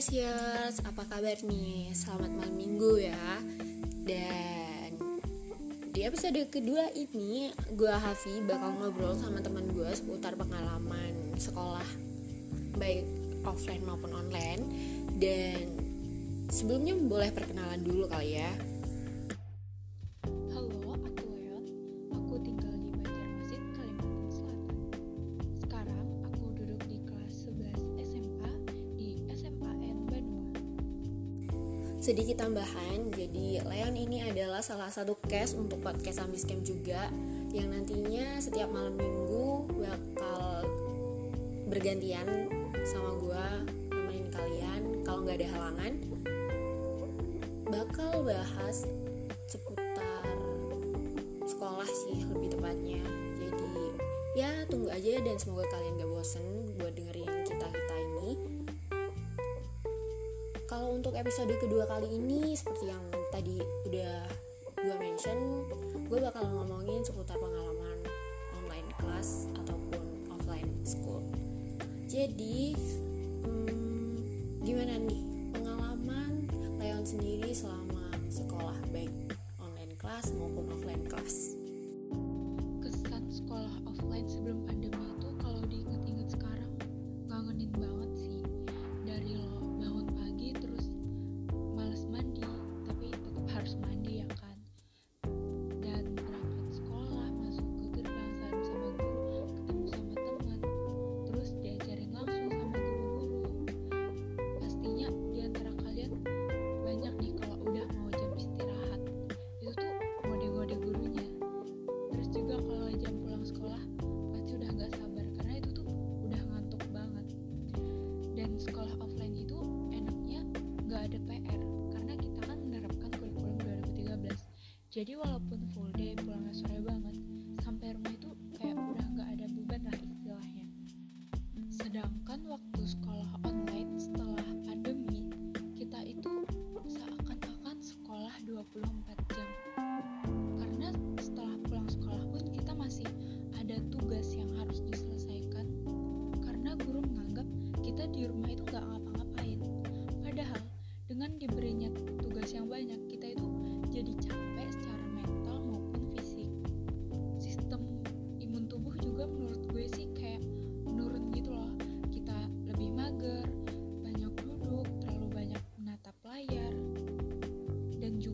Freshers, apa kabar nih? Selamat malam minggu ya. Dan di episode kedua ini Gue Hafi bakal ngobrol sama teman gue seputar pengalaman sekolah Baik offline maupun online. Dan sebelumnya boleh perkenalan dulu kali ya sedikit tambahan, jadi Leon ini adalah salah satu case untuk podcast Amis Camp juga yang nantinya setiap malam minggu bakal bergantian sama gue nemenin kalian. Kalau nggak ada halangan bakal bahas seputar sekolah sih lebih tepatnya. Jadi ya tunggu aja dan semoga kalian gak bosen episode kedua kali ini seperti yang tadi udah gue mention gue bakal ngomongin seputar pengalaman online class ataupun offline school. Jadi hmm, gimana nih? Pengalaman Leon sendiri selama sekolah baik online class maupun offline class? Kesan sekolah offline sebelum pandemi jadi walaupun full day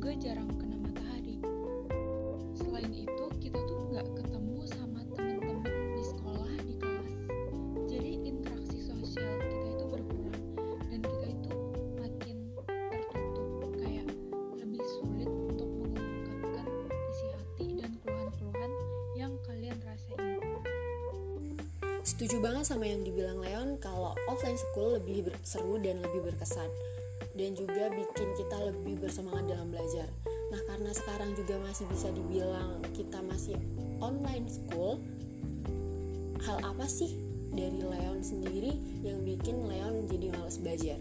juga jarang kena matahari. Selain itu kita tuh nggak ketemu sama temen-temen di sekolah di kelas. Jadi interaksi sosial kita itu berkurang dan kita itu makin tertutup. Kayak lebih sulit untuk mengungkapkan isi hati dan keluhan-keluhan yang kalian rasain. Setuju banget sama yang dibilang Leon kalau offline school lebih seru dan lebih berkesan dan juga bikin kita lebih bersemangat dalam belajar. Nah, karena sekarang juga masih bisa dibilang kita masih online school, hal apa sih dari Leon sendiri yang bikin Leon jadi males belajar?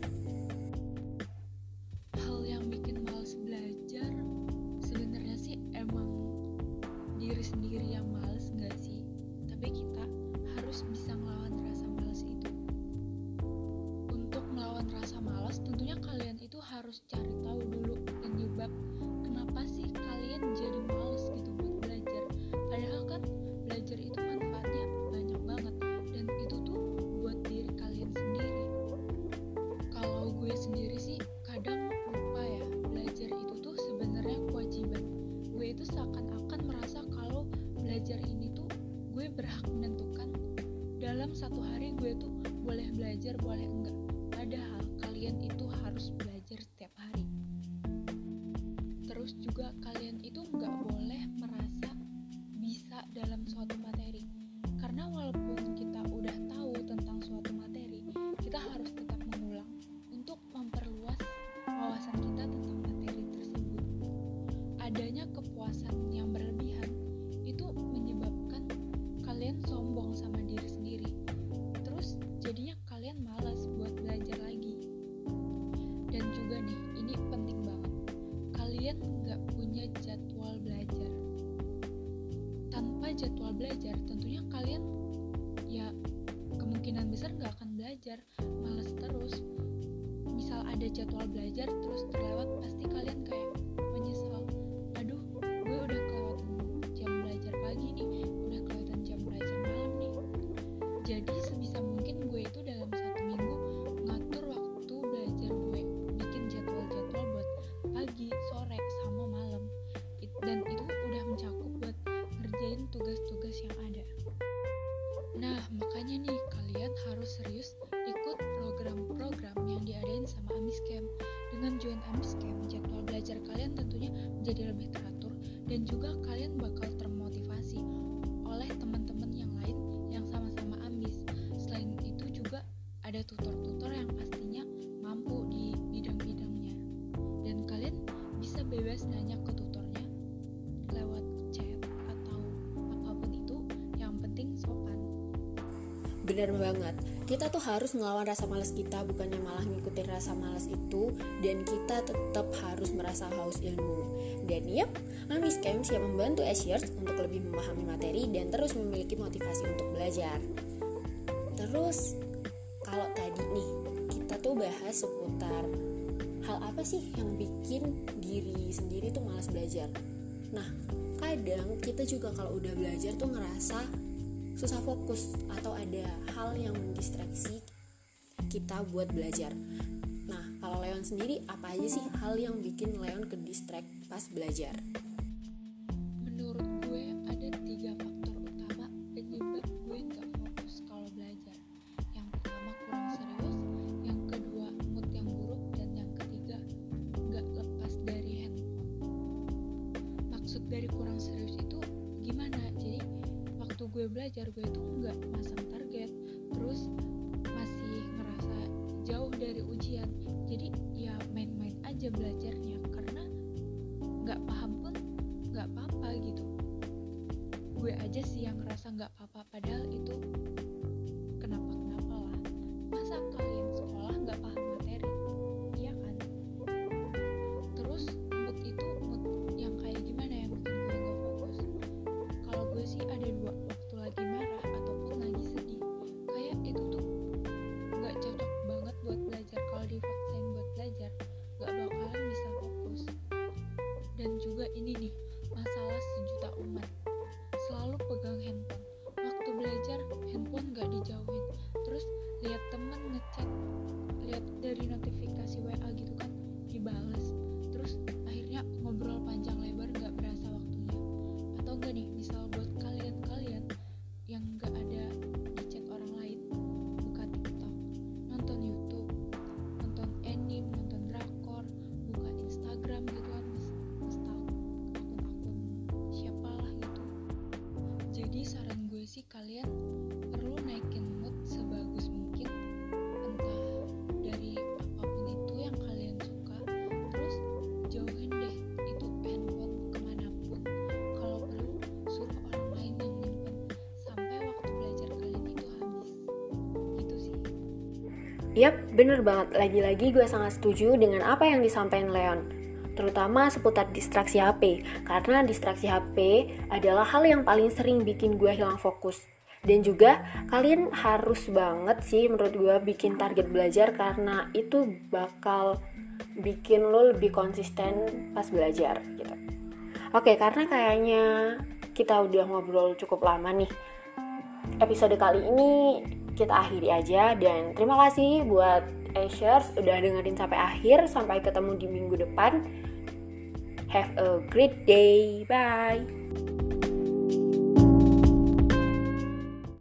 Hal yang bikin males belajar sebenarnya sih emang diri sendiri yang males nggak sih? Tapi kita harus bisa ngelawan satu hari gue tuh boleh belajar boleh enggak. Padahal kalian itu harus belajar setiap hari. Terus juga kalian itu nggak boleh merasa bisa dalam suatu materi. Karena walaupun kita udah tahu tentang suatu materi kita harus tetap mengulang untuk memperluas wawasan kita tentang materi tersebut. Adanya kepuasan jadwal belajar. Tentunya kalian ya kemungkinan besar nggak akan belajar. Males terus. Misal ada jadwal belajar terus terlewat pasti kalian kayak makanya nih kalian harus serius ikut program-program yang diadain sama Amiscamp. Dengan join Amiscamp, jadwal belajar kalian tentunya menjadi lebih teratur dan juga kalian bakal termotivasi oleh teman-teman yang lain yang sama-sama ambis. Selain itu juga ada tutor-tutor yang pastinya Bener banget, kita tuh harus ngelawan rasa malas kita bukannya malah ngikutin rasa malas itu dan kita tetap harus merasa haus ilmu. Dan yep, Amis Camp siap membantu Ashers untuk lebih memahami materi dan terus memiliki motivasi untuk belajar. Terus, kalau tadi nih, kita tuh bahas seputar hal apa sih yang bikin diri sendiri tuh malas belajar. Nah, kadang kita juga kalau udah belajar tuh ngerasa susah fokus atau ada hal yang mendistraksi kita buat belajar. Nah, kalau Leon sendiri apa aja sih hal yang bikin Leon ke distract pas belajar? Menurut gue ada tiga faktor utama penyebab gue nggak fokus kalau belajar. Yang pertama kurang serius, yang kedua mood yang buruk, dan yang ketiga nggak lepas dari handphone. Maksud dari kurang serius itu gimana? Gue belajar gue itu nggak masang target, terus masih ngerasa jauh dari ujian. Jadi ya main-main aja belajarnya. Karena nggak paham pun nggak apa-apa gitu. Gue aja sih yang ngerasa nggak apa-apa. Padahal itu kenapa kenapa lah. Masa kalian sekolah Yap, bener banget. Lagi-lagi gue sangat setuju dengan apa yang disampaikan Leon. Terutama seputar distraksi HP. Karena distraksi HP adalah hal yang paling sering bikin gue hilang fokus. Dan juga kalian harus banget sih menurut gue bikin target belajar karena itu bakal bikin lo lebih konsisten pas belajar gitu. Oke, karena kayaknya kita udah ngobrol cukup lama nih. Episode kali ini kita akhiri aja dan terima kasih buat Ashers udah dengerin sampai akhir. Sampai ketemu di minggu depan. Have a great day. Bye.